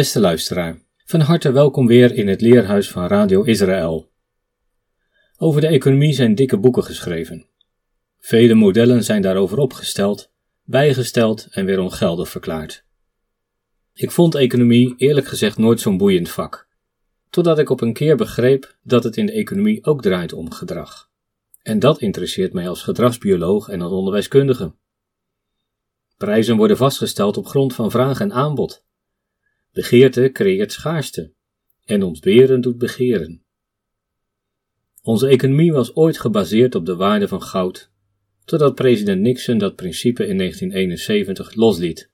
Beste luisteraar, van harte welkom weer in het leerhuis van Radio Israël. Over de economie zijn dikke boeken geschreven. Vele modellen zijn daarover opgesteld, bijgesteld en weer ongeldig verklaard. Ik vond economie eerlijk gezegd nooit zo'n boeiend vak, totdat ik op een keer begreep dat het in de economie ook draait om gedrag. En dat interesseert mij als gedragsbioloog en als onderwijskundige. Prijzen worden vastgesteld op grond van vraag en aanbod. Begeerte creëert schaarste en ontberen doet begeren. Onze economie was ooit gebaseerd op de waarde van goud, totdat president Nixon dat principe in 1971 losliet.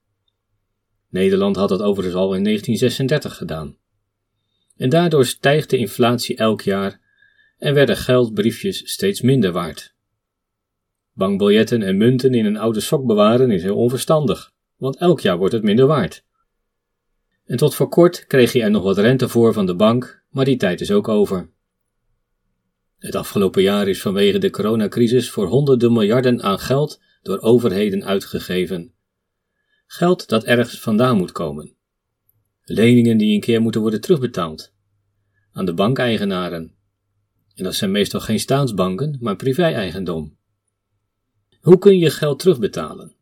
Nederland had dat overigens al in 1936 gedaan. En daardoor stijgt de inflatie elk jaar en werden geldbriefjes steeds minder waard. Bankbiljetten en munten in een oude sok bewaren is heel onverstandig, want elk jaar wordt het minder waard. En tot voor kort kreeg je er nog wat rente voor van de bank, maar die tijd is ook over. Het afgelopen jaar is vanwege de coronacrisis voor honderden miljarden aan geld door overheden uitgegeven. Geld dat ergens vandaan moet komen. Leningen die een keer moeten worden terugbetaald. Aan de bankeigenaren. En dat zijn meestal geen staatsbanken, maar privé-eigendom. Hoe kun je geld terugbetalen?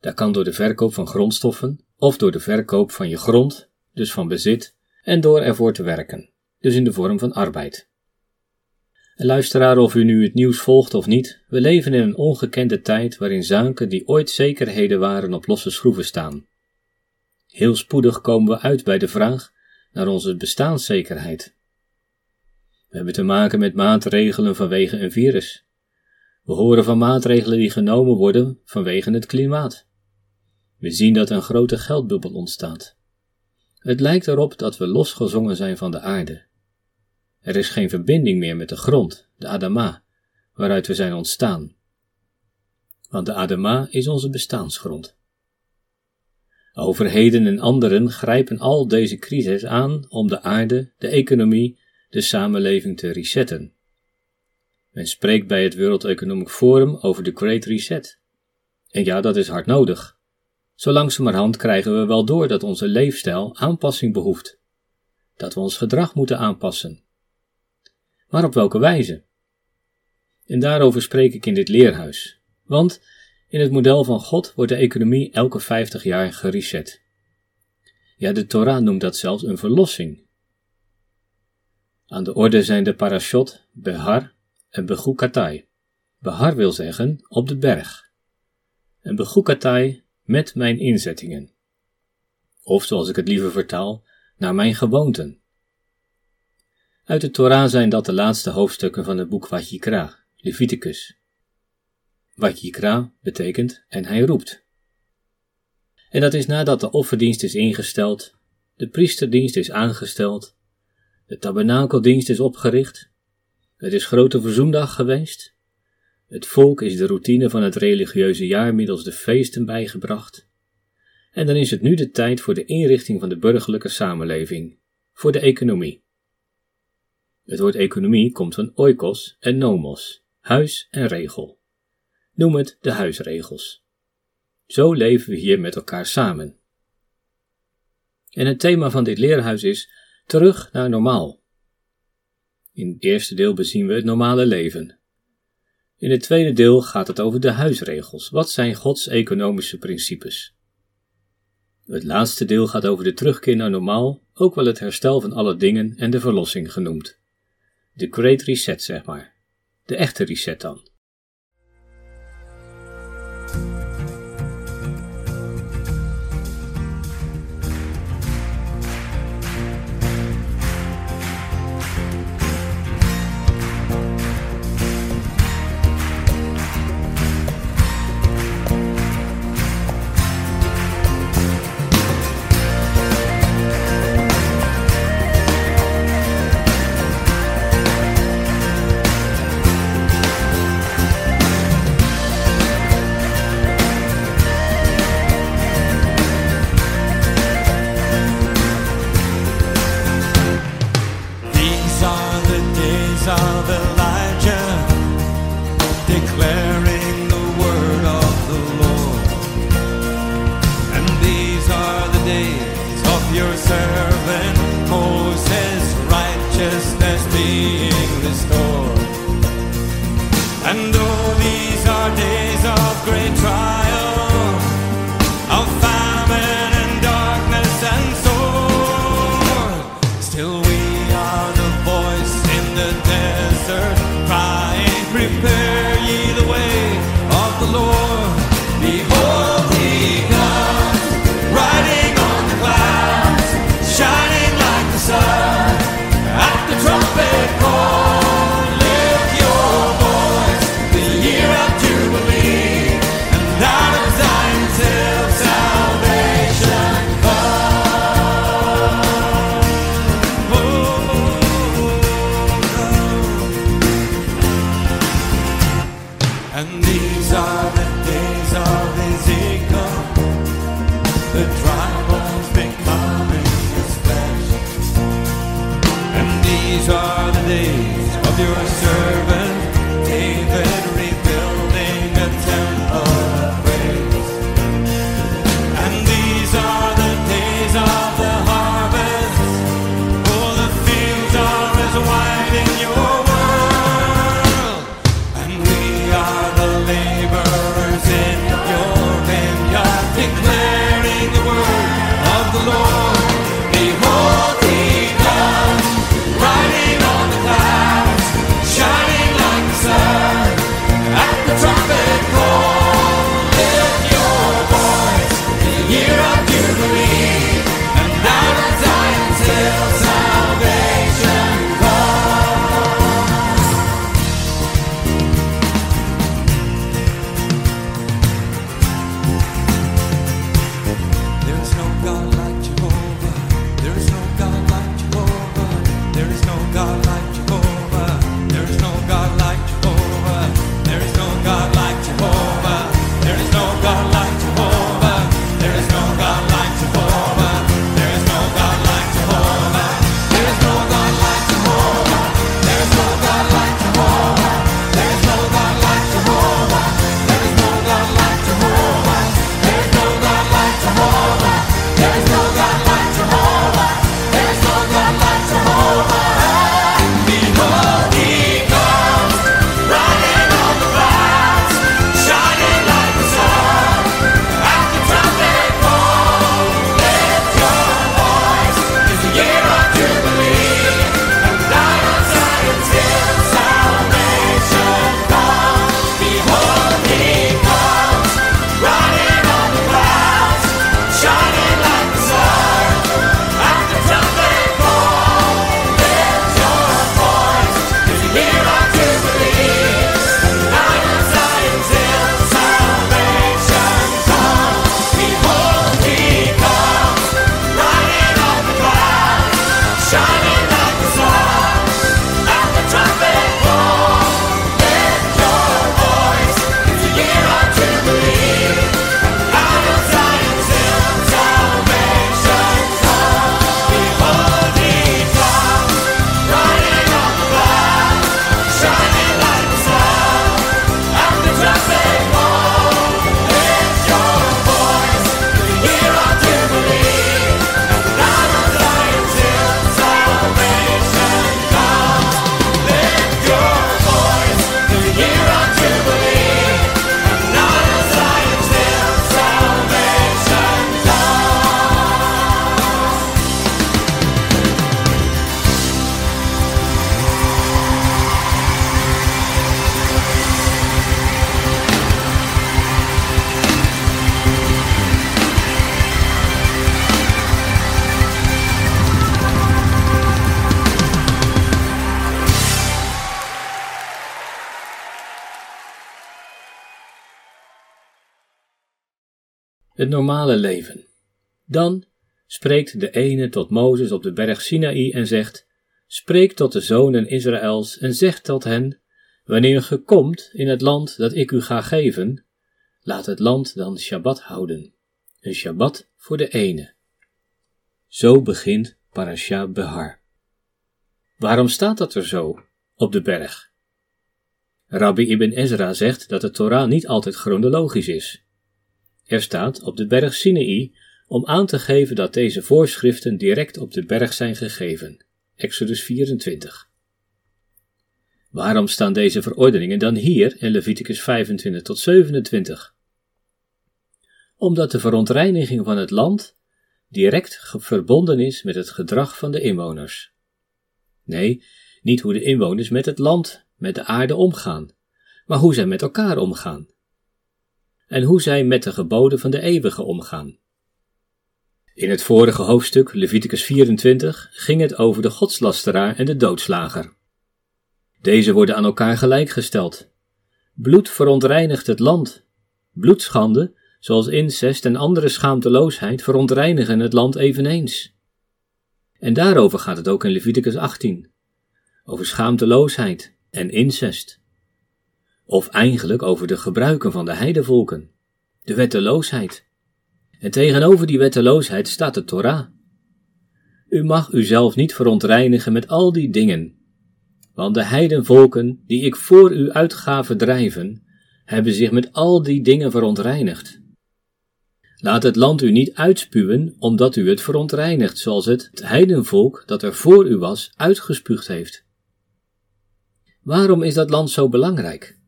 Dat kan door de verkoop van grondstoffen, of door de verkoop van je grond, dus van bezit, en door ervoor te werken, dus in de vorm van arbeid. Luisteraar, of u nu het nieuws volgt of niet, we leven in een ongekende tijd waarin zaken die ooit zekerheden waren op losse schroeven staan. Heel spoedig komen we uit bij de vraag naar onze bestaanszekerheid. We hebben te maken met maatregelen vanwege een virus. We horen van maatregelen die genomen worden vanwege het klimaat. We zien dat een grote geldbubbel ontstaat. Het lijkt erop dat we losgezongen zijn van de aarde. Er is geen verbinding meer met de grond, de Adama, waaruit we zijn ontstaan. Want de Adama is onze bestaansgrond. Overheden en anderen grijpen al deze crises aan om de aarde, de economie, de samenleving te resetten. Men spreekt bij het World Economic Forum over de Great Reset. En ja, dat is hard nodig. Zo langzamerhand krijgen we wel door dat onze leefstijl aanpassing behoeft, dat we ons gedrag moeten aanpassen. Maar op welke wijze? En daarover spreek ik in dit leerhuis, want in het model van God wordt de economie elke 50 jaar gereset. Ja, de Torah noemt dat zelfs een verlossing. Aan de orde zijn de parashot, Behar en Bechukatai. Behar wil zeggen op de berg. En Bechukatai met mijn inzettingen. Of zoals ik het liever vertaal, naar mijn gewoonten. Uit de Torah zijn dat de laatste hoofdstukken van het boek Vajikra, Leviticus. Vajikra betekent en hij roept. En dat is nadat de offerdienst is ingesteld, de priesterdienst is aangesteld, de tabernakeldienst is opgericht, het is grote verzoendag geweest, het volk is de routine van het religieuze jaar middels de feesten bijgebracht. En dan is het nu de tijd voor de inrichting van de burgerlijke samenleving, voor de economie. Het woord economie komt van oikos en nomos, huis en regel. Noem het de huisregels. Zo leven we hier met elkaar samen. En het thema van dit leerhuis is terug naar normaal. In het eerste deel bezien we het normale leven, in het tweede deel gaat het over de huisregels. Wat zijn Gods economische principes? Het laatste deel gaat over de terugkeer naar normaal, ook wel het herstel van alle dingen en de verlossing genoemd. De Great Reset, zeg maar. De echte reset dan. het normale leven. Dan spreekt de ene tot Mozes op de berg Sinaï en zegt: Spreek tot de zonen Israëls en zeg tot hen: Wanneer ge komt in het land dat ik u ga geven, laat het land dan Shabbat houden. Een Shabbat voor de ene. Zo begint Parasha Behar. Waarom staat dat er zo op de berg? Rabbi Ibn Ezra zegt dat de Torah niet altijd chronologisch is. Er staat op de berg sinei, om aan te geven dat deze voorschriften direct op de berg zijn gegeven. Exodus 24. Waarom staan deze verordeningen dan hier in Leviticus 25 tot 27? Omdat de verontreiniging van het land direct verbonden is met het gedrag van de inwoners. Nee, niet hoe de inwoners met het land, met de aarde omgaan, maar hoe zij met elkaar omgaan. En hoe zij met de geboden van de eeuwige omgaan. In het vorige hoofdstuk, Leviticus 24, ging het over de godslasteraar en de doodslager. Deze worden aan elkaar gelijkgesteld. Bloed verontreinigt het land. Bloedschande, zoals incest en andere schaamteloosheid, verontreinigen het land eveneens. En daarover gaat het ook in Leviticus 18. Over schaamteloosheid en incest. Of eigenlijk over de gebruiken van de heidevolken, de wetteloosheid. En tegenover die wetteloosheid staat de Torah. U mag uzelf niet verontreinigen met al die dingen, want de heidenvolken die ik voor u uit ga verdrijven, hebben zich met al die dingen verontreinigd. Laat het land u niet uitspuwen, omdat u het verontreinigt, zoals het, het heidenvolk dat er voor u was, uitgespuugd heeft. Waarom is dat land zo belangrijk?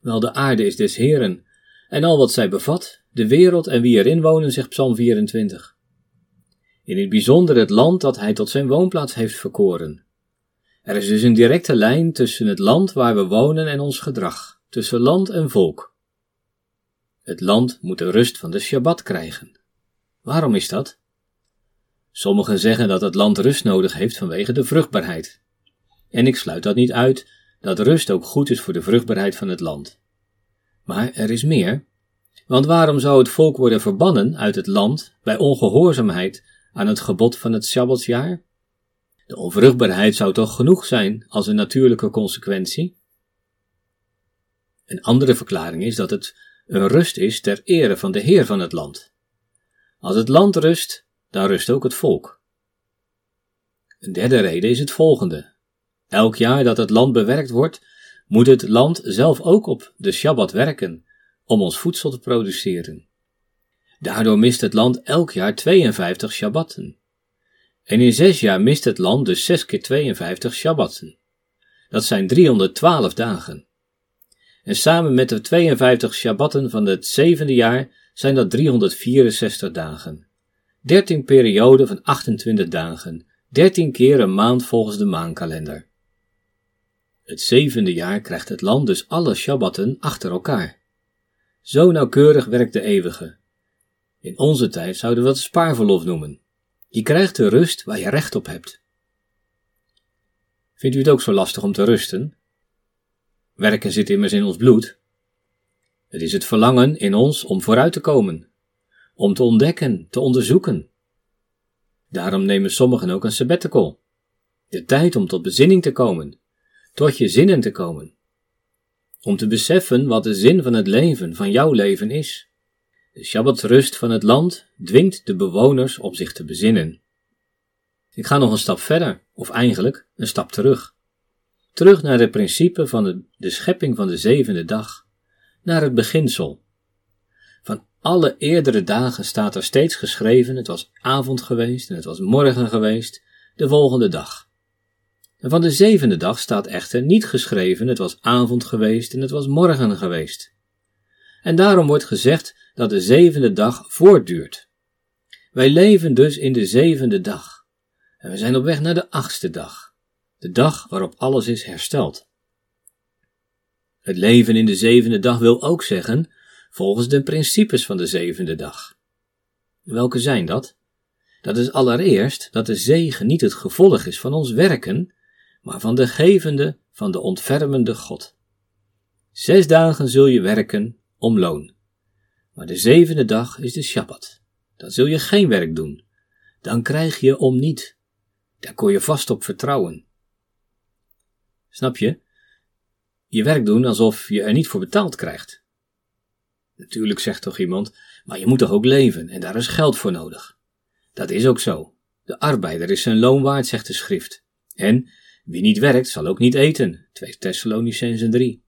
Wel, de aarde is des Heren, en al wat zij bevat, de wereld en wie erin wonen, zegt Psalm 24. In het bijzonder het land dat hij tot zijn woonplaats heeft verkoren. Er is dus een directe lijn tussen het land waar we wonen en ons gedrag, tussen land en volk. Het land moet de rust van de Shabbat krijgen. Waarom is dat? Sommigen zeggen dat het land rust nodig heeft vanwege de vruchtbaarheid. En ik sluit dat niet uit dat rust ook goed is voor de vruchtbaarheid van het land. Maar er is meer. Want waarom zou het volk worden verbannen uit het land bij ongehoorzaamheid aan het gebod van het Sabbatsjaar? De onvruchtbaarheid zou toch genoeg zijn als een natuurlijke consequentie? Een andere verklaring is dat het een rust is ter ere van de Heer van het land. Als het land rust, dan rust ook het volk. Een derde reden is het volgende. Elk jaar dat het land bewerkt wordt, moet het land zelf ook op de Shabbat werken om ons voedsel te produceren. Daardoor mist het land elk jaar 52 Shabbatten. En in zes jaar mist het land dus 6 keer 52 Shabbatten. Dat zijn 312 dagen. En samen met de 52 Shabbatten van het zevende jaar zijn dat 364 dagen. 13 perioden van 28 dagen, 13 keer een maand volgens de maankalender. Het zevende jaar krijgt het land dus alle Shabbatten achter elkaar. Zo nauwkeurig werkt de eeuwige. In onze tijd zouden we dat spaarverlof noemen. Je krijgt de rust waar je recht op hebt. Vindt u het ook zo lastig om te rusten? Werken zit immers in ons bloed. Het is het verlangen in ons om vooruit te komen, om te ontdekken, te onderzoeken. Daarom nemen sommigen ook een sabbatical, de tijd om tot bezinning te komen, tot je zinnen te komen, om te beseffen wat de zin van het leven, van jouw leven is. De Shabbatrust van het land dwingt de bewoners op zich te bezinnen. Ik ga nog een stap verder, of eigenlijk een stap terug. Terug naar het principe van de, de schepping van de zevende dag, naar het beginsel. Van alle eerdere dagen staat er steeds geschreven: het was avond geweest en het was morgen geweest, de volgende dag. En van de zevende dag staat echter niet geschreven: het was avond geweest en het was morgen geweest. En daarom wordt gezegd dat de zevende dag voortduurt. Wij leven dus in de zevende dag. En we zijn op weg naar de achtste dag de dag waarop alles is hersteld. Het leven in de zevende dag wil ook zeggen, volgens de principes van de zevende dag. Welke zijn dat? Dat is allereerst dat de zegen niet het gevolg is van ons werken, maar van de gevende, van de ontfermende God. Zes dagen zul je werken om loon. Maar de zevende dag is de Shabbat. Dan zul je geen werk doen. Dan krijg je om niet. Daar kon je vast op vertrouwen. Snap je? Je werk doen alsof je er niet voor betaald krijgt. Natuurlijk zegt toch iemand, maar je moet toch ook leven en daar is geld voor nodig. Dat is ook zo. De arbeider is zijn loon waard, zegt de schrift. En wie niet werkt, zal ook niet eten. 2 Thessalonicenzen 3.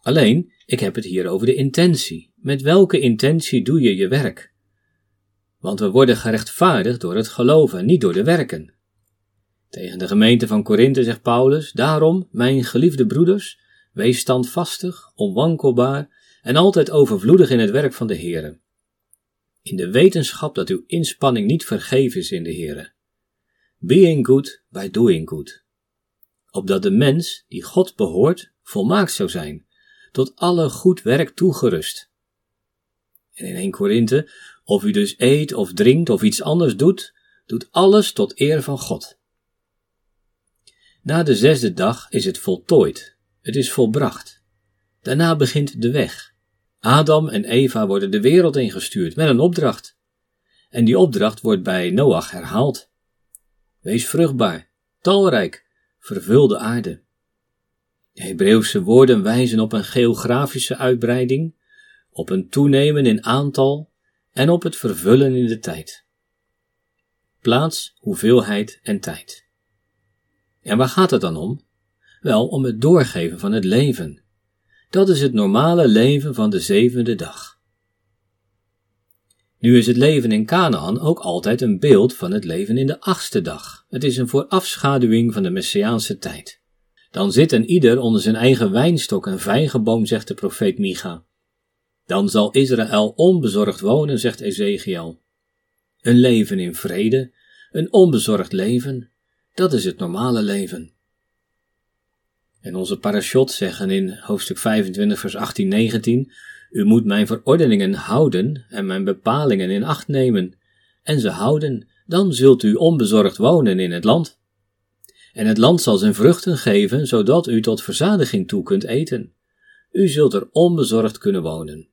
Alleen, ik heb het hier over de intentie. Met welke intentie doe je je werk? Want we worden gerechtvaardigd door het geloven, niet door de werken. Tegen de gemeente van Korinthe zegt Paulus: Daarom, mijn geliefde broeders, wees standvastig, onwankelbaar en altijd overvloedig in het werk van de Heere. In de wetenschap dat uw inspanning niet vergeven is in de Heere. Being good by doing good. Opdat de mens, die God behoort, volmaakt zou zijn, tot alle goed werk toegerust. En in 1 Korinthe, of u dus eet of drinkt of iets anders doet, doet alles tot eer van God. Na de zesde dag is het voltooid, het is volbracht. Daarna begint de weg. Adam en Eva worden de wereld ingestuurd met een opdracht. En die opdracht wordt bij Noach herhaald. Wees vruchtbaar, talrijk, vervul de aarde. De Hebreeuwse woorden wijzen op een geografische uitbreiding, op een toenemen in aantal en op het vervullen in de tijd. Plaats, hoeveelheid en tijd. En waar gaat het dan om? Wel om het doorgeven van het leven. Dat is het normale leven van de zevende dag. Nu is het leven in Canaan ook altijd een beeld van het leven in de achtste dag. Het is een voorafschaduwing van de Messiaanse tijd. Dan zit een ieder onder zijn eigen wijnstok en vijgenboom, zegt de profeet Micha. Dan zal Israël onbezorgd wonen, zegt Ezekiel. Een leven in vrede, een onbezorgd leven, dat is het normale leven. En onze parashot zeggen in hoofdstuk 25, vers 18, 19: U moet mijn verordeningen houden en mijn bepalingen in acht nemen, en ze houden, dan zult u onbezorgd wonen in het land. En het land zal zijn vruchten geven, zodat u tot verzadiging toe kunt eten. U zult er onbezorgd kunnen wonen.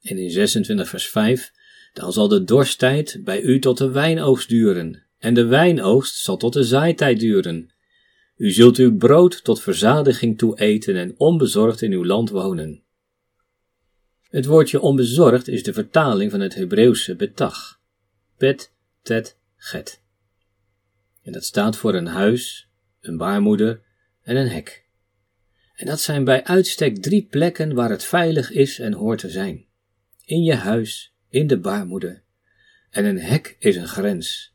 En in 26 vers 5, dan zal de dorsttijd bij u tot de wijnoogst duren, en de wijnoogst zal tot de zaaitijd duren. U zult uw brood tot verzadiging toe eten en onbezorgd in uw land wonen. Het woordje onbezorgd is de vertaling van het Hebreeuwse betag. Bet, tet, get. En dat staat voor een huis, een baarmoeder en een hek. En dat zijn bij uitstek drie plekken waar het veilig is en hoort te zijn. In je huis, in de baarmoeder. En een hek is een grens.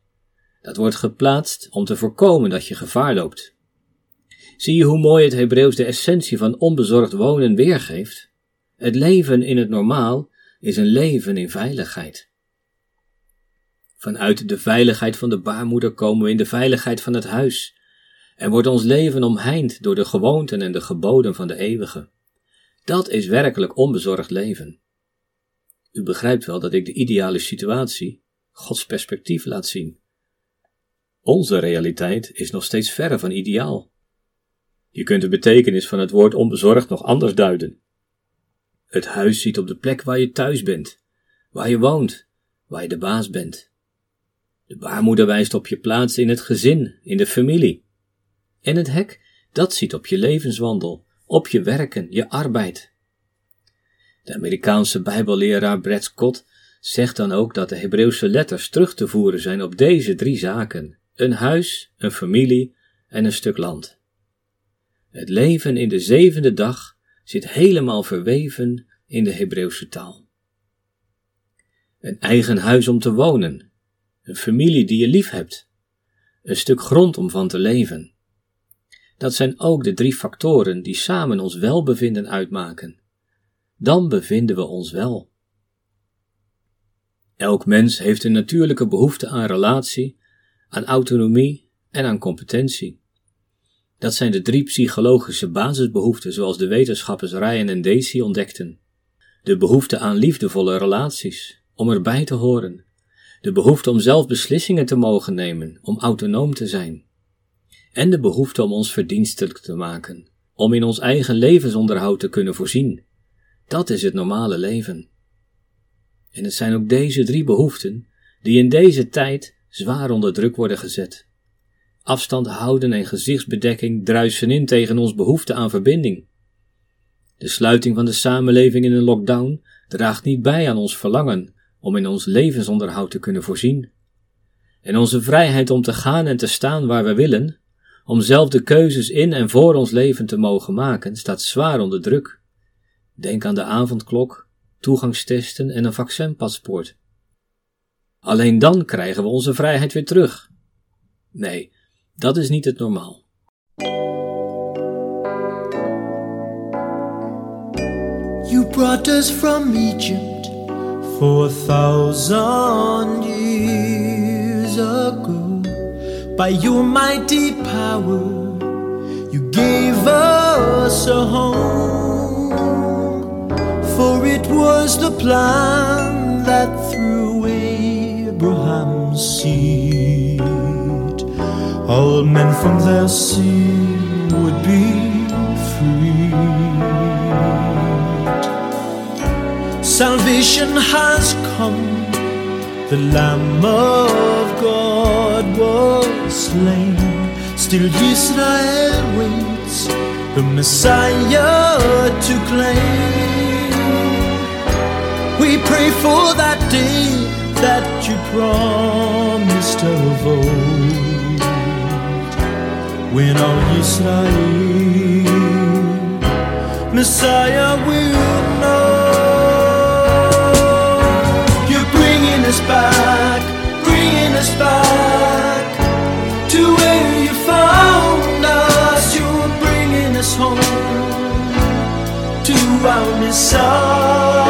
Dat wordt geplaatst om te voorkomen dat je gevaar loopt. Zie je hoe mooi het Hebreeuws de essentie van onbezorgd wonen weergeeft? Het leven in het normaal is een leven in veiligheid. Vanuit de veiligheid van de baarmoeder komen we in de veiligheid van het huis en wordt ons leven omheind door de gewoonten en de geboden van de eeuwige. Dat is werkelijk onbezorgd leven. U begrijpt wel dat ik de ideale situatie, Gods perspectief laat zien. Onze realiteit is nog steeds verre van ideaal. Je kunt de betekenis van het woord onbezorgd nog anders duiden. Het huis ziet op de plek waar je thuis bent, waar je woont, waar je de baas bent. De baarmoeder wijst op je plaats in het gezin, in de familie. En het hek, dat ziet op je levenswandel, op je werken, je arbeid. De Amerikaanse Bijbelleraar Brad Scott zegt dan ook dat de Hebreeuwse letters terug te voeren zijn op deze drie zaken: een huis, een familie en een stuk land. Het leven in de zevende dag zit helemaal verweven in de Hebreeuwse taal. Een eigen huis om te wonen, een familie die je lief hebt, een stuk grond om van te leven. Dat zijn ook de drie factoren die samen ons welbevinden uitmaken. Dan bevinden we ons wel. Elk mens heeft een natuurlijke behoefte aan relatie, aan autonomie en aan competentie. Dat zijn de drie psychologische basisbehoeften zoals de wetenschappers Ryan en Dacey ontdekten. De behoefte aan liefdevolle relaties, om erbij te horen. De behoefte om zelf beslissingen te mogen nemen, om autonoom te zijn. En de behoefte om ons verdienstelijk te maken, om in ons eigen levensonderhoud te kunnen voorzien. Dat is het normale leven. En het zijn ook deze drie behoeften die in deze tijd zwaar onder druk worden gezet. Afstand houden en gezichtsbedekking druisen in tegen ons behoefte aan verbinding. De sluiting van de samenleving in een lockdown draagt niet bij aan ons verlangen om in ons levensonderhoud te kunnen voorzien. En onze vrijheid om te gaan en te staan waar we willen, om zelf de keuzes in en voor ons leven te mogen maken, staat zwaar onder druk. Denk aan de avondklok, toegangstesten en een vaccinpaspoort. Alleen dan krijgen we onze vrijheid weer terug. Nee, Dat is niet het normaal. You brought us from Egypt four thousand years ago. By your mighty power, you gave us a home. For it was the plan that through Abraham's seed, all men from their sin would be freed. Salvation has come, the Lamb of God was slain. Still, Israel waits the Messiah to claim. We pray for that day that you promised of old, when all Israel Messiah will know. You're bringing us back, bringing us back to where you found us. You're bringing us home to our Messiah.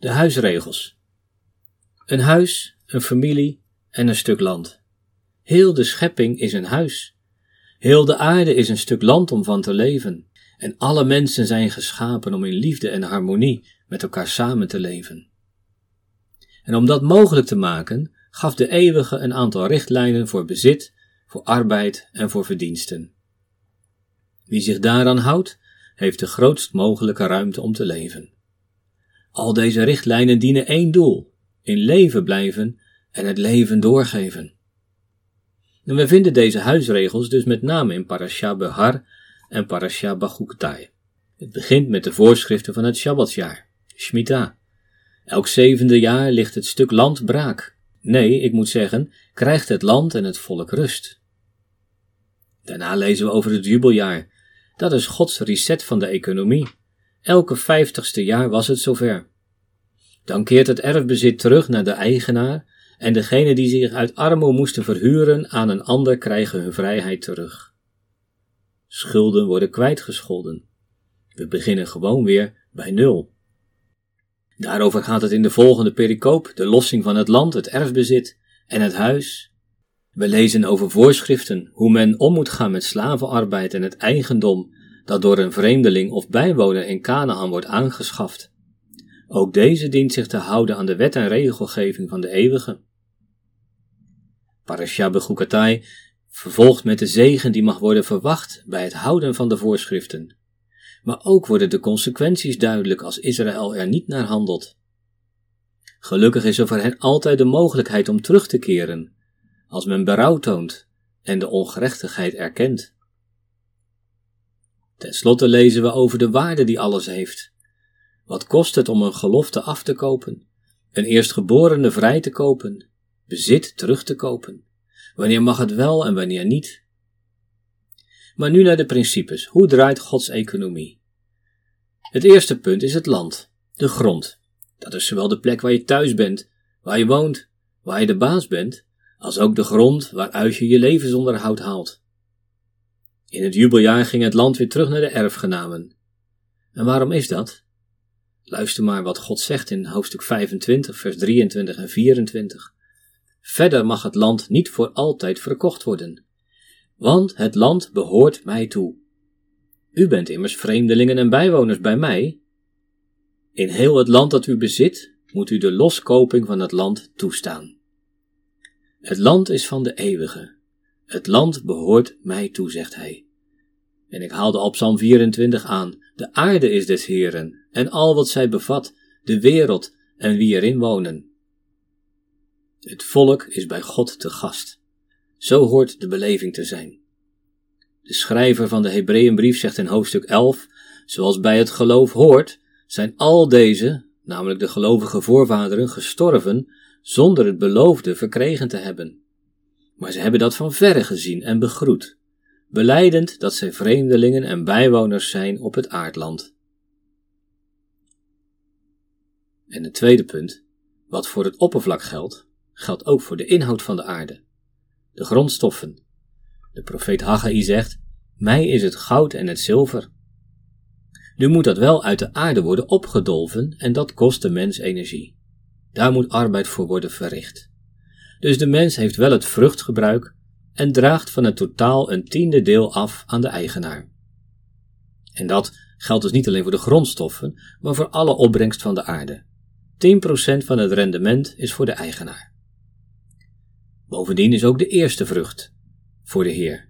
De huisregels. Een huis, een familie en een stuk land. Heel de schepping is een huis. Heel de aarde is een stuk land om van te leven. En alle mensen zijn geschapen om in liefde en harmonie met elkaar samen te leven. En om dat mogelijk te maken, gaf de Eeuwige een aantal richtlijnen voor bezit, voor arbeid en voor verdiensten. Wie zich daaraan houdt, heeft de grootst mogelijke ruimte om te leven. Al deze richtlijnen dienen één doel: in leven blijven en het leven doorgeven. En we vinden deze huisregels dus met name in Parasha Behar en Parasha Bachuktai. Het begint met de voorschriften van het Shabbatsjaar, Shemitah. Elk zevende jaar ligt het stuk land braak. Nee, ik moet zeggen, krijgt het land en het volk rust. Daarna lezen we over het jubeljaar. Dat is Gods reset van de economie. Elke vijftigste jaar was het zover. Dan keert het erfbezit terug naar de eigenaar en degenen die zich uit armoede moesten verhuren aan een ander krijgen hun vrijheid terug. Schulden worden kwijtgescholden. We beginnen gewoon weer bij nul. Daarover gaat het in de volgende pericoop, de lossing van het land, het erfbezit en het huis. We lezen over voorschriften, hoe men om moet gaan met slavenarbeid en het eigendom dat door een vreemdeling of bijwoner in Canaan wordt aangeschaft. Ook deze dient zich te houden aan de wet en regelgeving van de eeuwige. Parasha Bechukatai vervolgt met de zegen die mag worden verwacht bij het houden van de voorschriften. Maar ook worden de consequenties duidelijk als Israël er niet naar handelt. Gelukkig is er voor hen altijd de mogelijkheid om terug te keren, als men berouw toont en de ongerechtigheid erkent. Ten slotte lezen we over de waarde die alles heeft. Wat kost het om een gelofte af te kopen, een eerstgeborene vrij te kopen, bezit terug te kopen? Wanneer mag het wel en wanneer niet? Maar nu naar de principes. Hoe draait Gods economie? Het eerste punt is het land, de grond. Dat is zowel de plek waar je thuis bent, waar je woont, waar je de baas bent, als ook de grond waaruit je je levensonderhoud haalt. In het jubeljaar ging het land weer terug naar de erfgenamen. En waarom is dat? Luister maar wat God zegt in hoofdstuk 25, vers 23 en 24. Verder mag het land niet voor altijd verkocht worden, want het land behoort mij toe. U bent immers vreemdelingen en bijwoners bij mij. In heel het land dat u bezit, moet u de loskoping van het land toestaan. Het land is van de eeuwige. Het land behoort mij toe, zegt hij. En ik haalde op Psalm 24 aan: De aarde is des Heren, en al wat zij bevat, de wereld en wie erin wonen. Het volk is bij God te gast. Zo hoort de beleving te zijn. De schrijver van de Hebreeënbrief zegt in hoofdstuk 11: Zoals bij het geloof hoort, zijn al deze, namelijk de gelovige voorvaderen, gestorven zonder het beloofde verkregen te hebben. Maar ze hebben dat van verre gezien en begroet, belijdend dat zij vreemdelingen en bijwoners zijn op het aardland. En het tweede punt, wat voor het oppervlak geldt, geldt ook voor de inhoud van de aarde, de grondstoffen. De profeet Haggai zegt: Mij is het goud en het zilver. Nu moet dat wel uit de aarde worden opgedolven en dat kost de mens energie. Daar moet arbeid voor worden verricht. Dus de mens heeft wel het vruchtgebruik en draagt van het totaal een tiende deel af aan de eigenaar. En dat geldt dus niet alleen voor de grondstoffen, maar voor alle opbrengst van de aarde. 10% van het rendement is voor de eigenaar. Bovendien is ook de eerste vrucht voor de Heer.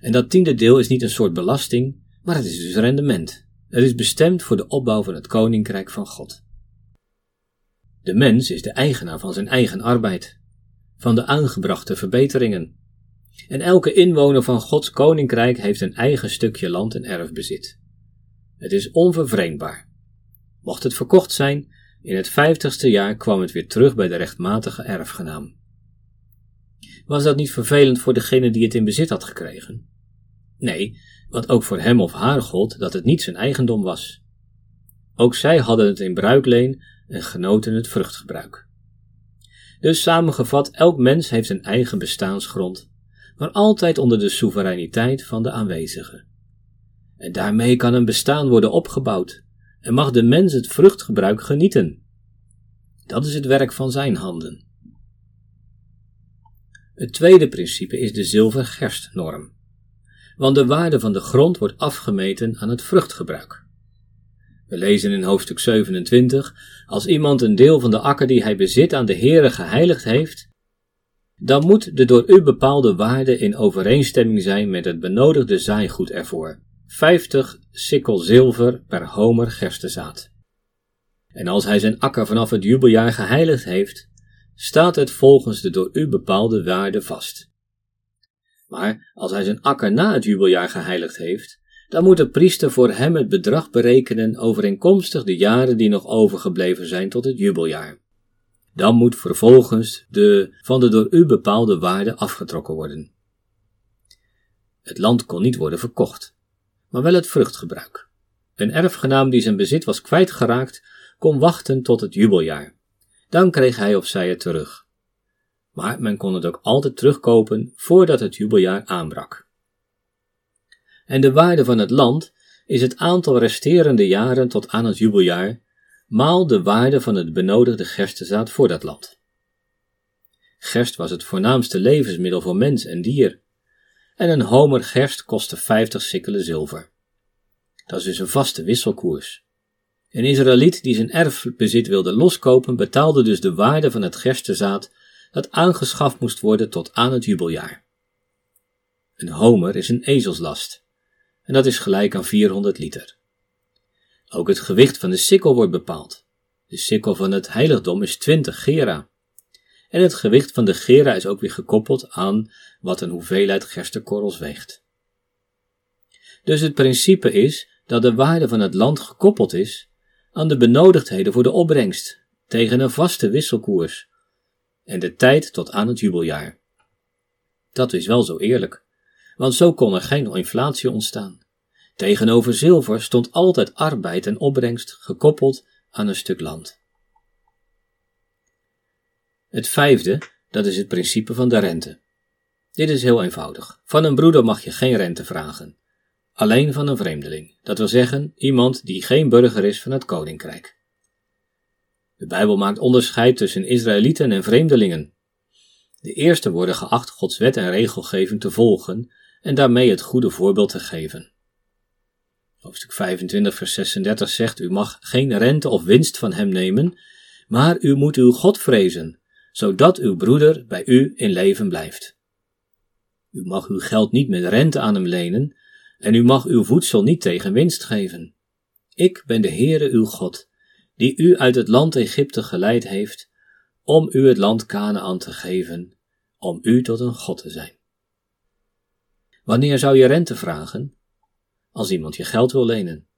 En dat tiende deel is niet een soort belasting, maar het is dus rendement. Het is bestemd voor de opbouw van het koninkrijk van God. De mens is de eigenaar van zijn eigen arbeid, van de aangebrachte verbeteringen. En elke inwoner van Gods koninkrijk heeft een eigen stukje land en erfbezit. Het is onvervreemdbaar. Mocht het verkocht zijn, in het vijftigste jaar kwam het weer terug bij de rechtmatige erfgenaam. Was dat niet vervelend voor degene die het in bezit had gekregen? Nee, want ook voor hem of haar gold dat het niet zijn eigendom was. Ook zij hadden het in bruikleen en genoten het vruchtgebruik. Dus samengevat, elk mens heeft een eigen bestaansgrond, maar altijd onder de soevereiniteit van de aanwezige. En daarmee kan een bestaan worden opgebouwd en mag de mens het vruchtgebruik genieten. Dat is het werk van zijn handen. Het tweede principe is de zilver-gerstnorm. Want de waarde van de grond wordt afgemeten aan het vruchtgebruik. We lezen in hoofdstuk 27: Als iemand een deel van de akker die hij bezit aan de Heere geheiligd heeft, dan moet de door u bepaalde waarde in overeenstemming zijn met het benodigde zaaigoed ervoor. 50 sikkel zilver per homer gerstezaad. En als hij zijn akker vanaf het jubeljaar geheiligd heeft, staat het volgens de door u bepaalde waarde vast. Maar als hij zijn akker na het jubeljaar geheiligd heeft, dan moet de priester voor hem het bedrag berekenen overeenkomstig de jaren die nog overgebleven zijn tot het jubeljaar. Dan moet vervolgens de van de door u bepaalde waarde afgetrokken worden. Het land kon niet worden verkocht, maar wel het vruchtgebruik. Een erfgenaam die zijn bezit was kwijtgeraakt, kon wachten tot het jubeljaar. Dan kreeg hij of zij het terug. Maar men kon het ook altijd terugkopen voordat het jubeljaar aanbrak. En de waarde van het land is het aantal resterende jaren tot aan het jubeljaar, maal de waarde van het benodigde gerstezaad voor dat land. Gerst was het voornaamste levensmiddel voor mens en dier, en een homer gerst kostte 50 sikkelen zilver. Dat is dus een vaste wisselkoers. Een Israëliet die zijn erfbezit wilde loskopen, betaalde dus de waarde van het gerstezaad dat aangeschaft moest worden tot aan het jubeljaar. Een homer is een ezelslast. en dat is gelijk aan 400 liter. Ook het gewicht van de sikkel wordt bepaald. De sikkel van het heiligdom is 20 gera. En het gewicht van de gera is ook weer gekoppeld aan wat een hoeveelheid gerstekorrels weegt. Dus het principe is dat de waarde van het land gekoppeld is aan de benodigdheden voor de opbrengst tegen een vaste wisselkoers en de tijd tot aan het jubeljaar. Dat is wel zo eerlijk, want zo kon er geen inflatie ontstaan. Tegenover zilver stond altijd arbeid en opbrengst gekoppeld aan een stuk land. Het vijfde, dat is het principe van de rente. Dit is heel eenvoudig. Van een broeder mag je geen rente vragen. Alleen van een vreemdeling, dat wil zeggen iemand die geen burger is van het koninkrijk. De Bijbel maakt onderscheid tussen Israëlieten en vreemdelingen. De eerste worden geacht Gods wet en regelgeving te volgen en daarmee het goede voorbeeld te geven. Hoofdstuk 25, vers 36 zegt: U mag geen rente of winst van hem nemen, maar u moet uw God vrezen, zodat uw broeder bij u in leven blijft. U mag uw geld niet met rente aan hem lenen, en u mag uw voedsel niet tegen winst geven. Ik ben de Heere uw God, die u uit het land Egypte geleid heeft, om u het land Canaan te geven, om u tot een God te zijn. Wanneer zou je rente vragen? Als iemand je geld wil lenen.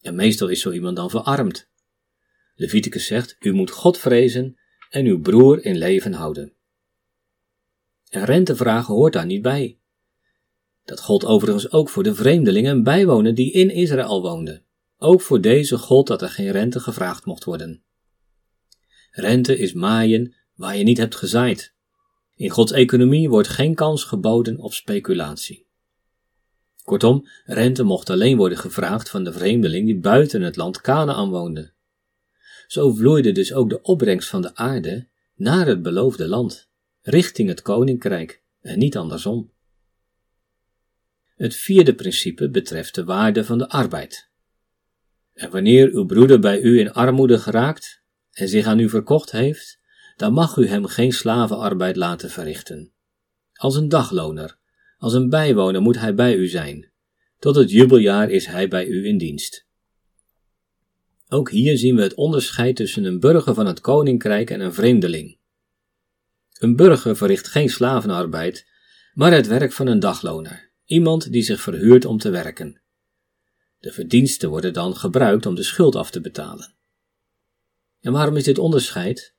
En meestal is zo iemand dan verarmd. Leviticus zegt, u moet God vrezen en uw broer in leven houden. En rente vragen hoort daar niet bij. Dat gold overigens ook voor de vreemdelingen en bijwoner die in Israël woonden. Ook voor deze gold dat er geen rente gevraagd mocht worden. Rente is maaien waar je niet hebt gezaaid. In Gods economie wordt geen kans geboden op speculatie. Kortom, rente mocht alleen worden gevraagd van de vreemdeling die buiten het land Canaan woonde. Zo vloeide dus ook de opbrengst van de aarde naar het beloofde land, richting het koninkrijk en niet andersom. Het vierde principe betreft de waarde van de arbeid. En wanneer uw broeder bij u in armoede geraakt en zich aan u verkocht heeft, dan mag u hem geen slavenarbeid laten verrichten. Als een dagloner, als een bijwoner moet hij bij u zijn. Tot het jubeljaar is hij bij u in dienst. Ook hier zien we het onderscheid tussen een burger van het koninkrijk en een vreemdeling. Een burger verricht geen slavenarbeid, maar het werk van een dagloner, iemand die zich verhuurt om te werken. De verdiensten worden dan gebruikt om de schuld af te betalen. En waarom is dit onderscheid?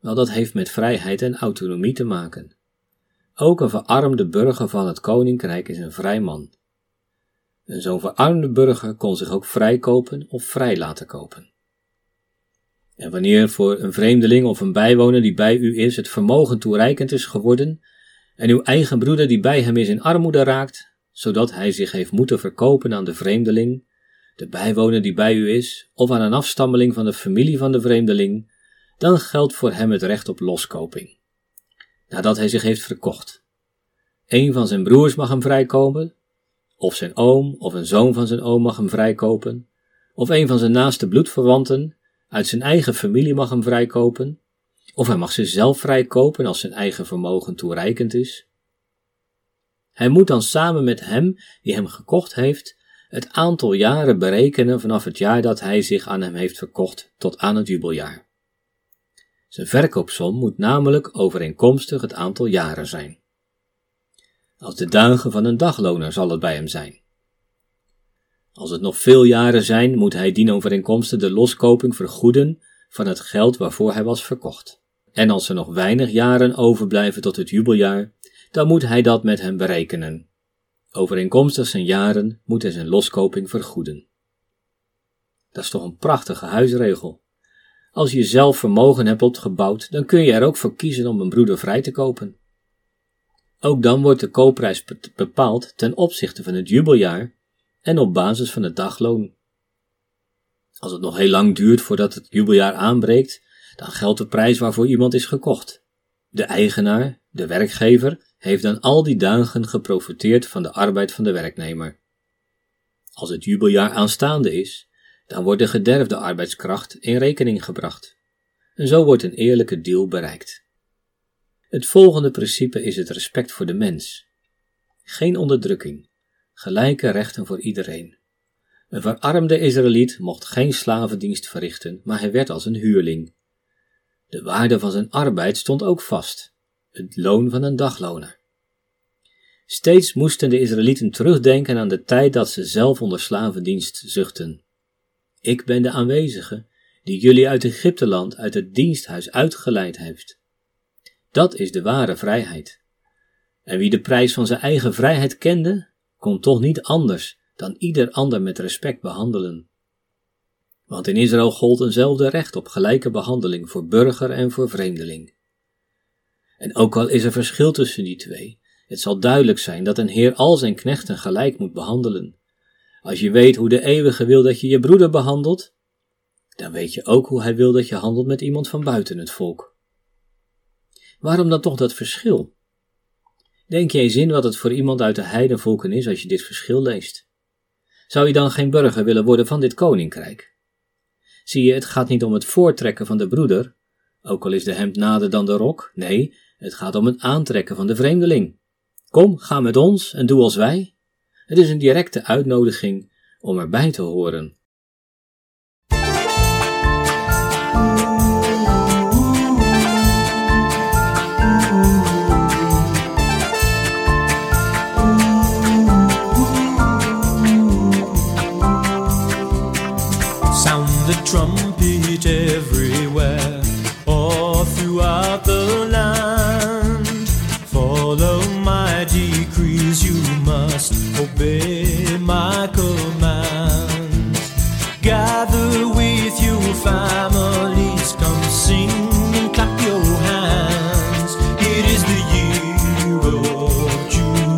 Wel, dat heeft met vrijheid en autonomie te maken. Ook een verarmde burger van het koninkrijk is een vrij man. En zo'n verarmde burger kon zich ook vrijkopen of vrij laten kopen. En wanneer voor een vreemdeling of een bijwoner die bij u is het vermogen toereikend is geworden, en uw eigen broeder die bij hem is in armoede raakt, zodat hij zich heeft moeten verkopen aan de vreemdeling, de bijwoner die bij u is, of aan een afstammeling van de familie van de vreemdeling, dan geldt voor hem het recht op loskoping. Nadat hij zich heeft verkocht. Een van zijn broers mag hem vrijkopen, of zijn oom of een zoon van zijn oom mag hem vrijkopen, of een van zijn naaste bloedverwanten uit zijn eigen familie mag hem vrijkopen, of hij mag zichzelf vrijkopen als zijn eigen vermogen toereikend is. Hij moet dan samen met hem die hem gekocht heeft het aantal jaren berekenen vanaf het jaar dat hij zich aan hem heeft verkocht tot aan het jubeljaar. Zijn verkoopsom moet namelijk overeenkomstig het aantal jaren zijn. Als de dagen van een dagloner zal het bij hem zijn. Als het nog veel jaren zijn, moet hij dienovereenkomstig de loskoping vergoeden van het geld waarvoor hij was verkocht. En als er nog weinig jaren overblijven tot het jubeljaar, dan moet hij dat met hem berekenen. Overeenkomstig zijn jaren moet hij zijn loskoping vergoeden. Dat is toch een prachtige huisregel. Als je zelf vermogen hebt opgebouwd, dan kun je er ook voor kiezen om een broeder vrij te kopen. Ook dan wordt de koopprijs bepaald ten opzichte van het jubeljaar en op basis van het dagloon. Als het nog heel lang duurt voordat het jubeljaar aanbreekt, dan geldt de prijs waarvoor iemand is gekocht. De eigenaar, de werkgever, heeft dan al die dagen geprofiteerd van de arbeid van de werknemer. Als het jubeljaar aanstaande is, dan wordt de gederfde arbeidskracht in rekening gebracht. En zo wordt een eerlijke deal bereikt. Het volgende principe is het respect voor de mens. Geen onderdrukking, gelijke rechten voor iedereen. Een verarmde Israëliet mocht geen slavendienst verrichten, maar hij werd als een huurling. De waarde van zijn arbeid stond ook vast, het loon van een dagloner. Steeds moesten de Israëlieten terugdenken aan de tijd dat ze zelf onder slavendienst zuchten. Ik ben de aanwezige die jullie uit Egypteland, uit het diensthuis uitgeleid heeft. Dat is de ware vrijheid. En wie de prijs van zijn eigen vrijheid kende, kon toch niet anders dan ieder ander met respect behandelen. Want in Israël gold eenzelfde recht op gelijke behandeling voor burger en voor vreemdeling. En ook al is er verschil tussen die twee, het zal duidelijk zijn dat een heer al zijn knechten gelijk moet behandelen. Als je weet hoe de eeuwige wil dat je je broeder behandelt, dan weet je ook hoe hij wil dat je handelt met iemand van buiten het volk. Waarom dan toch dat verschil? Denk je eens in wat het voor iemand uit de heidenvolken is als je dit verschil leest? Zou je dan geen burger willen worden van dit koninkrijk? Zie je, het gaat niet om het voortrekken van de broeder, ook al is de hemd nader dan de rok, nee, het gaat om het aantrekken van de vreemdeling. Kom, ga met ons en doe als wij. Het is een directe uitnodiging om erbij te horen. Trumpet everywhere, all throughout the land. Follow my decrees, you must obey my commands. Gather with your families, come sing and clap your hands. It is the year of Jubilee.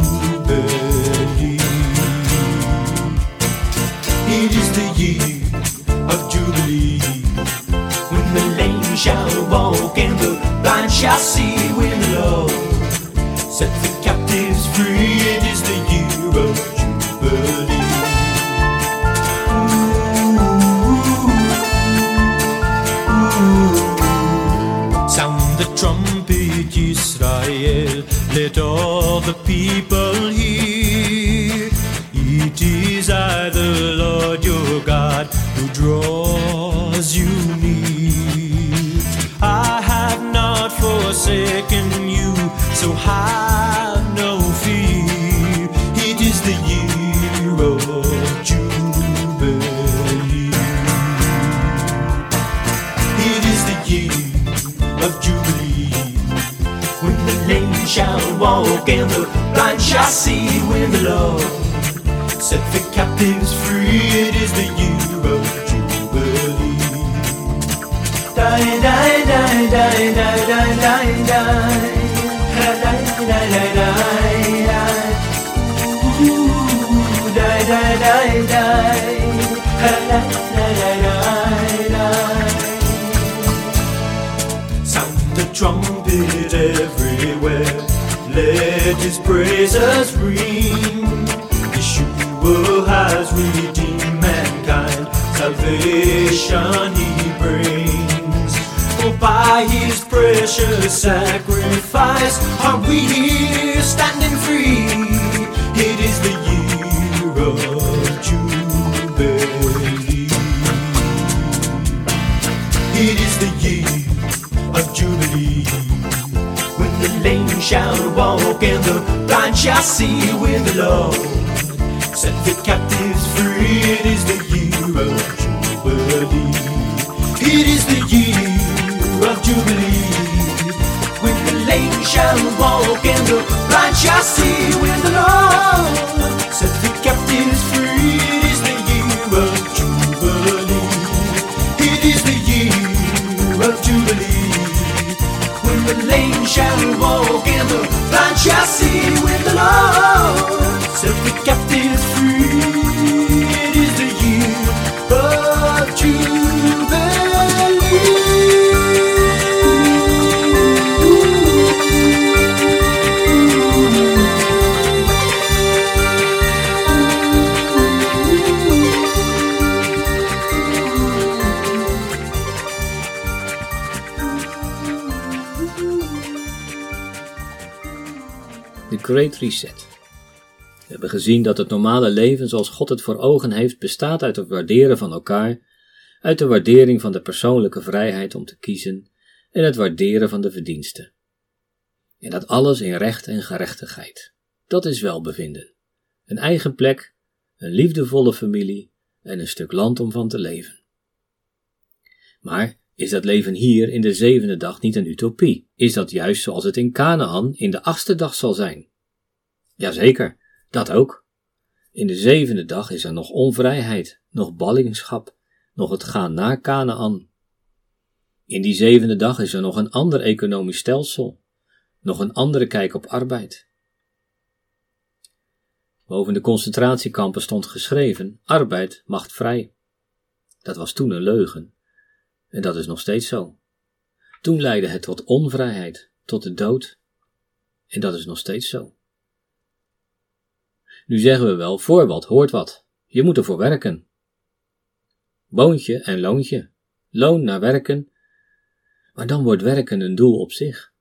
It is the year Jubilee. When the lame shall walk and the blind shall see when the Lord set the captives free. It is the year of Jubilee. Sound the trumpet, Israel, let all the forsaken you, so have no fear. It is the year of Jubilee. It is the year of Jubilee. When the lame shall walk and the blind shall see when the Lord set the captives free. It is the year Sound the trumpet everywhere. Let his praises ring. Yeshua has redeemed mankind. Salvation he brings. Precious sacrifice are we here standing free. It is the year of Jubilee. It is the year of Jubilee. When the lame shall walk and the blind shall see when the Lord set the captives shall walk and the blind shall see when the Lord set the captives free. It is the year of Jubilee. It is the year of Jubilee. When the lame shall walk and the blind shall see when the Lord Great Reset. We hebben gezien dat het normale leven zoals God het voor ogen heeft bestaat uit het waarderen van elkaar, uit de waardering van de persoonlijke vrijheid om te kiezen en het waarderen van de verdiensten. En dat alles in recht en gerechtigheid. Dat is welbevinden. Een eigen plek, een liefdevolle familie en een stuk land om van te leven. Maar is dat leven hier in de zevende dag niet een utopie? Is dat juist zoals het in Canaan in de achtste dag zal zijn? Jazeker, dat ook. In de zevende dag is er nog onvrijheid, nog ballingschap, nog het gaan naar Canaan. In die zevende dag is er nog een ander economisch stelsel, nog een andere kijk op arbeid. Boven de concentratiekampen stond geschreven: arbeid macht vrij. Dat was toen een leugen. En dat is nog steeds zo. Toen leidde het tot onvrijheid, tot de dood. En dat is nog steeds zo. Nu zeggen we wel, voor wat hoort wat. Je moet ervoor werken. Boontje en loontje. Loon naar werken. Maar dan wordt werken een doel op zich.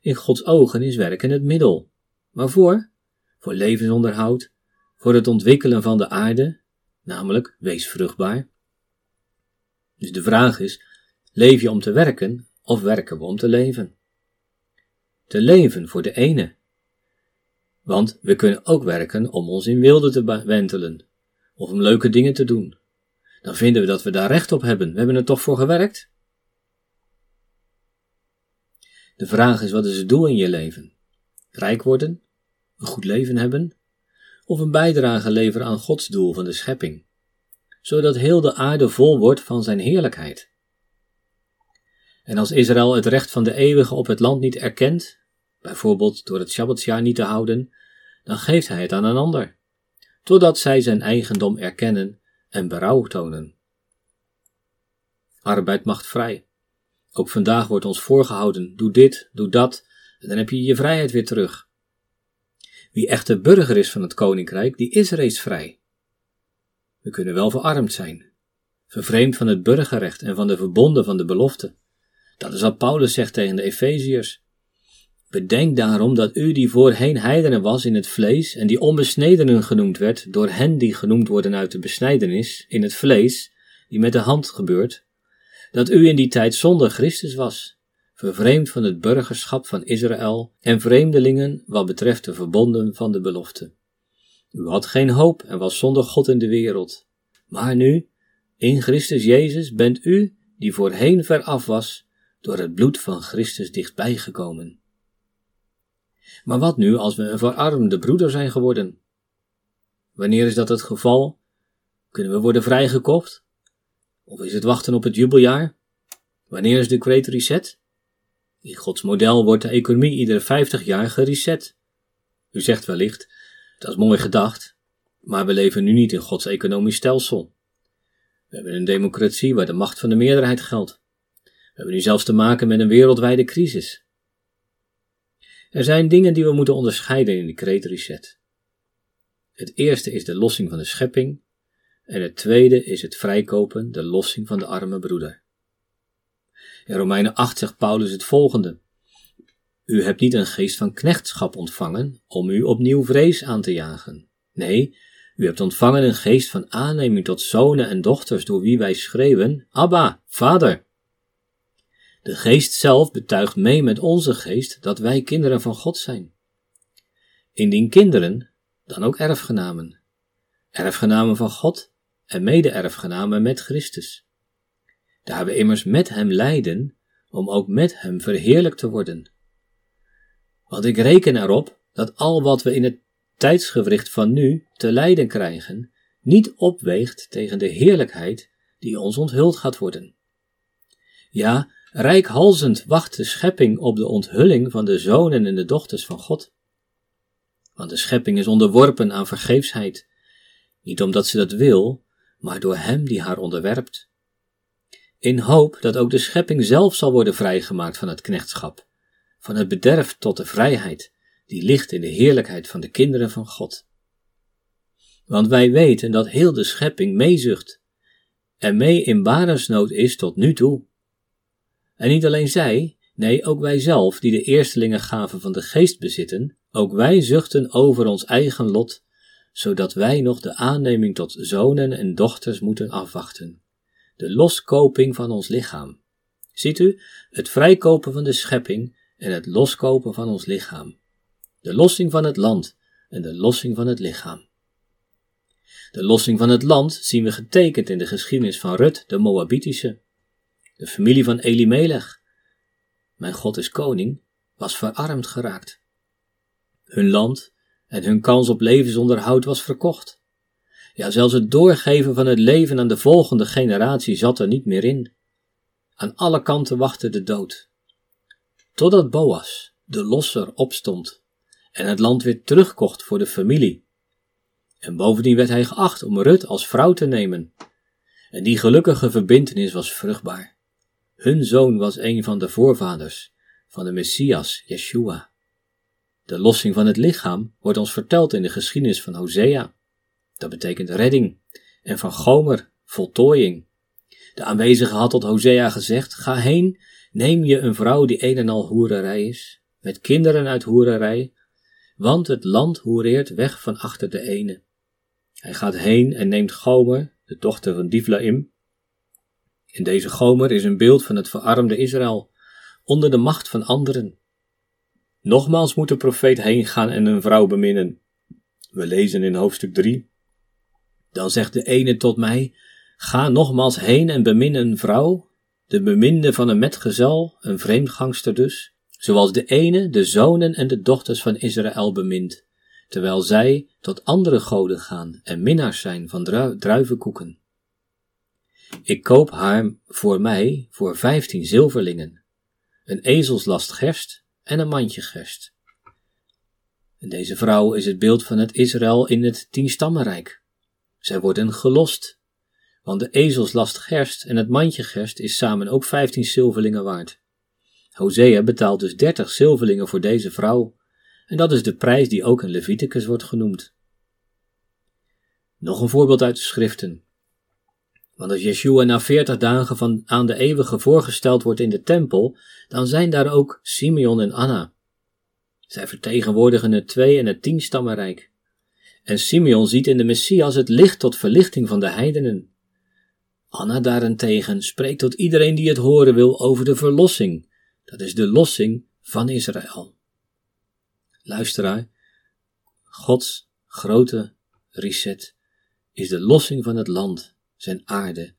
In Gods ogen is werken het middel. Waarvoor? Voor levensonderhoud, voor het ontwikkelen van de aarde, namelijk wees vruchtbaar. Dus de vraag is: leef je om te werken of werken we om te leven? Te leven voor de ene. Want we kunnen ook werken om ons in wilde te wentelen, of om leuke dingen te doen. Dan vinden we dat we daar recht op hebben. We hebben er toch voor gewerkt? De vraag is: wat is het doel in je leven? Rijk worden? Een goed leven hebben? Of een bijdrage leveren aan Gods doel van de schepping? zodat heel de aarde vol wordt van zijn heerlijkheid. En als Israël het recht van de eeuwige op het land niet erkent, bijvoorbeeld door het Shabbatsjaar niet te houden, dan geeft hij het aan een ander, totdat zij zijn eigendom erkennen en berouw tonen. Arbeid macht vrij. Ook vandaag wordt ons voorgehouden: doe dit, doe dat, en dan heb je je vrijheid weer terug. Wie echte burger is van het koninkrijk, die is reeds vrij. We kunnen wel verarmd zijn, vervreemd van het burgerrecht en van de verbonden van de belofte. Dat is wat Paulus zegt tegen de Efeziërs. Bedenk daarom dat u die voorheen heidenen was in het vlees en die onbesnedenen genoemd werd door hen die genoemd worden uit de besnijdenis in het vlees, die met de hand gebeurt, dat u in die tijd zonder Christus was, vervreemd van het burgerschap van Israël en vreemdelingen wat betreft de verbonden van de belofte. U had geen hoop en was zonder God in de wereld. Maar nu, in Christus Jezus, bent u, die voorheen ver af was, door het bloed van Christus dichtbij gekomen. Maar wat nu als we een verarmde broeder zijn geworden? Wanneer is dat het geval? Kunnen we worden vrijgekocht? Of is het wachten op het jubeljaar? Wanneer is de Great Reset? In Gods model wordt de economie iedere 50 jaar gereset. U zegt wellicht, dat is mooi gedacht, maar we leven nu niet in Gods economisch stelsel. We hebben een democratie waar de macht van de meerderheid geldt. We hebben nu zelfs te maken met een wereldwijde crisis. Er zijn dingen die we moeten onderscheiden in de Great Reset. Het eerste is de lossing van de schepping en het tweede is het vrijkopen, de lossing van de arme broeder. In Romeinen 8 zegt Paulus het volgende. U hebt niet een geest van knechtschap ontvangen om u opnieuw vrees aan te jagen. Nee, u hebt ontvangen een geest van aanneming tot zonen en dochters door wie wij schreeuwen, Abba, Vader. De geest zelf betuigt mee met onze geest dat wij kinderen van God zijn. Indien kinderen, dan ook erfgenamen. Erfgenamen van God en mede-erfgenamen met Christus. Daar we immers met hem lijden, om ook met hem verheerlijk te worden. Want ik reken erop dat al wat we in het tijdsgewricht van nu te lijden krijgen, niet opweegt tegen de heerlijkheid die ons onthuld gaat worden. Ja, rijkhalzend wacht de schepping op de onthulling van de zonen en de dochters van God. Want de schepping is onderworpen aan vergeefsheid, niet omdat ze dat wil, maar door Hem die haar onderwerpt. In hoop dat ook de schepping zelf zal worden vrijgemaakt van het knechtschap van het bederf tot de vrijheid, die ligt in de heerlijkheid van de kinderen van God. Want wij weten dat heel de schepping meezucht en mee in barensnood is tot nu toe. En niet alleen zij, Nee, ook wij zelf, die de eerstelingengaven van de geest bezitten, ook wij zuchten over ons eigen lot, zodat wij nog de aanneming tot zonen en dochters moeten afwachten. De loskoping van ons lichaam. Ziet u, het vrijkopen van de schepping en het loskopen van ons lichaam. De lossing van het land en de lossing van het lichaam. De lossing van het land zien we getekend in de geschiedenis van Rut, de Moabitische. De familie van Elimelech, mijn God is koning, was verarmd geraakt. Hun land en hun kans op levensonderhoud was verkocht. Ja, zelfs het doorgeven van het leven aan de volgende generatie zat er niet meer in. Aan alle kanten wachtte de dood. Totdat Boas, de losser, opstond en het land weer terugkocht voor de familie. En bovendien werd hij geacht om Rut als vrouw te nemen. En die gelukkige verbintenis was vruchtbaar. Hun zoon was een van de voorvaders van de Messias, Yeshua. De lossing van het lichaam wordt ons verteld in de geschiedenis van Hosea. Dat betekent redding. En van Gomer, voltooiing. De aanwezige had tot Hosea gezegd: Ga heen, neem je een vrouw die een en al hoererij is, met kinderen uit hoererij, want het land hoereert weg van achter de ene. Hij gaat heen en neemt Gomer, de dochter van Divlaim. En deze Gomer is een beeld van het verarmde Israël, onder de macht van anderen. Nogmaals moet de profeet heen gaan en een vrouw beminnen. We lezen in hoofdstuk 3. Dan zegt de ene tot mij: Ga nogmaals heen en bemin een vrouw, de beminde van een metgezel, een vreemdgangster dus, zoals de ene de zonen en de dochters van Israël bemint, terwijl zij tot andere goden gaan en minnaars zijn van dru druivenkoeken. Ik koop haar voor mij voor vijftien zilverlingen, een ezelslast gerst en een mandje gerst. Deze vrouw is het beeld van het Israël in het tienstammenrijk. Zij worden gelost, want de ezelslast gerst en het mandje gerst is samen ook vijftien zilverlingen waard. Hosea betaalt dus dertig zilverlingen voor deze vrouw, en dat is de prijs die ook in Leviticus wordt genoemd. Nog een voorbeeld uit de schriften. Want als Yeshua na veertig dagen van aan de eeuwige voorgesteld wordt in de tempel, dan zijn daar ook Simeon en Anna. Zij vertegenwoordigen het twee- en het tienstammenrijk. En Simeon ziet in de Messias het licht tot verlichting van de heidenen. Anna daarentegen spreekt tot iedereen die het horen wil over de verlossing. Dat is de lossing van Israël. Luisteraar, Gods grote reset is de lossing van het land, zijn aarde,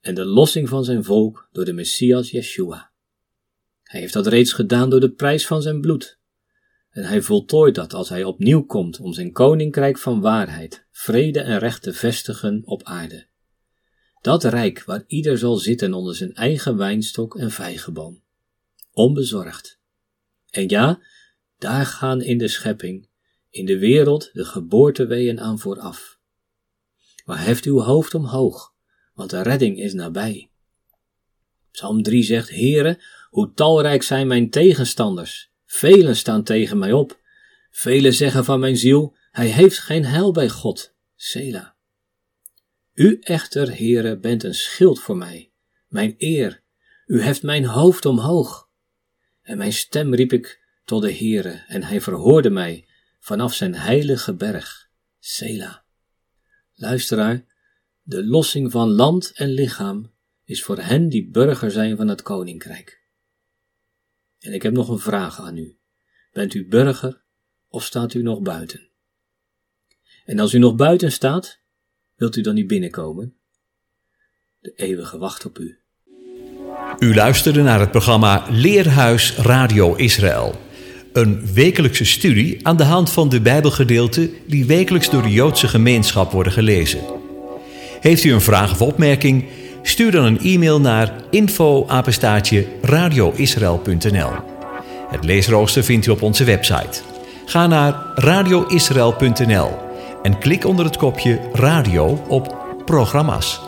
en de lossing van zijn volk door de Messias Yeshua. Hij heeft dat reeds gedaan door de prijs van zijn bloed. En hij voltooit dat als hij opnieuw komt om zijn koninkrijk van waarheid, vrede en recht te vestigen op aarde. Dat rijk waar ieder zal zitten onder zijn eigen wijnstok en vijgenboom. Onbezorgd. En ja, daar gaan in de schepping, in de wereld, de geboorteweeën aan vooraf. Maar heft uw hoofd omhoog, want de redding is nabij. Psalm 3 zegt, Heere, hoe talrijk zijn mijn tegenstanders. Velen staan tegen mij op. Velen zeggen van mijn ziel, hij heeft geen heil bij God. Sela. U echter, Heere, bent een schild voor mij, mijn eer. U heft mijn hoofd omhoog. En mijn stem riep ik tot de Heere, en hij verhoorde mij vanaf zijn heilige berg. Sela. Luisteraar, de lossing van land en lichaam is voor hen die burger zijn van het koninkrijk. En ik heb nog een vraag aan u. Bent u burger of staat u nog buiten? En als u nog buiten staat, wilt u dan niet binnenkomen? De eeuwige wacht op u. U luisterde naar het programma Leerhuis Radio Israël. Een wekelijkse studie aan de hand van de Bijbelgedeelten die wekelijks door de Joodse gemeenschap worden gelezen. Heeft u een vraag of opmerking? Stuur dan een e-mail naar info-apenstaatje radioisrael.nl. Het leesrooster vindt u op onze website. Ga naar radioisrael.nl en klik onder het kopje radio op programma's.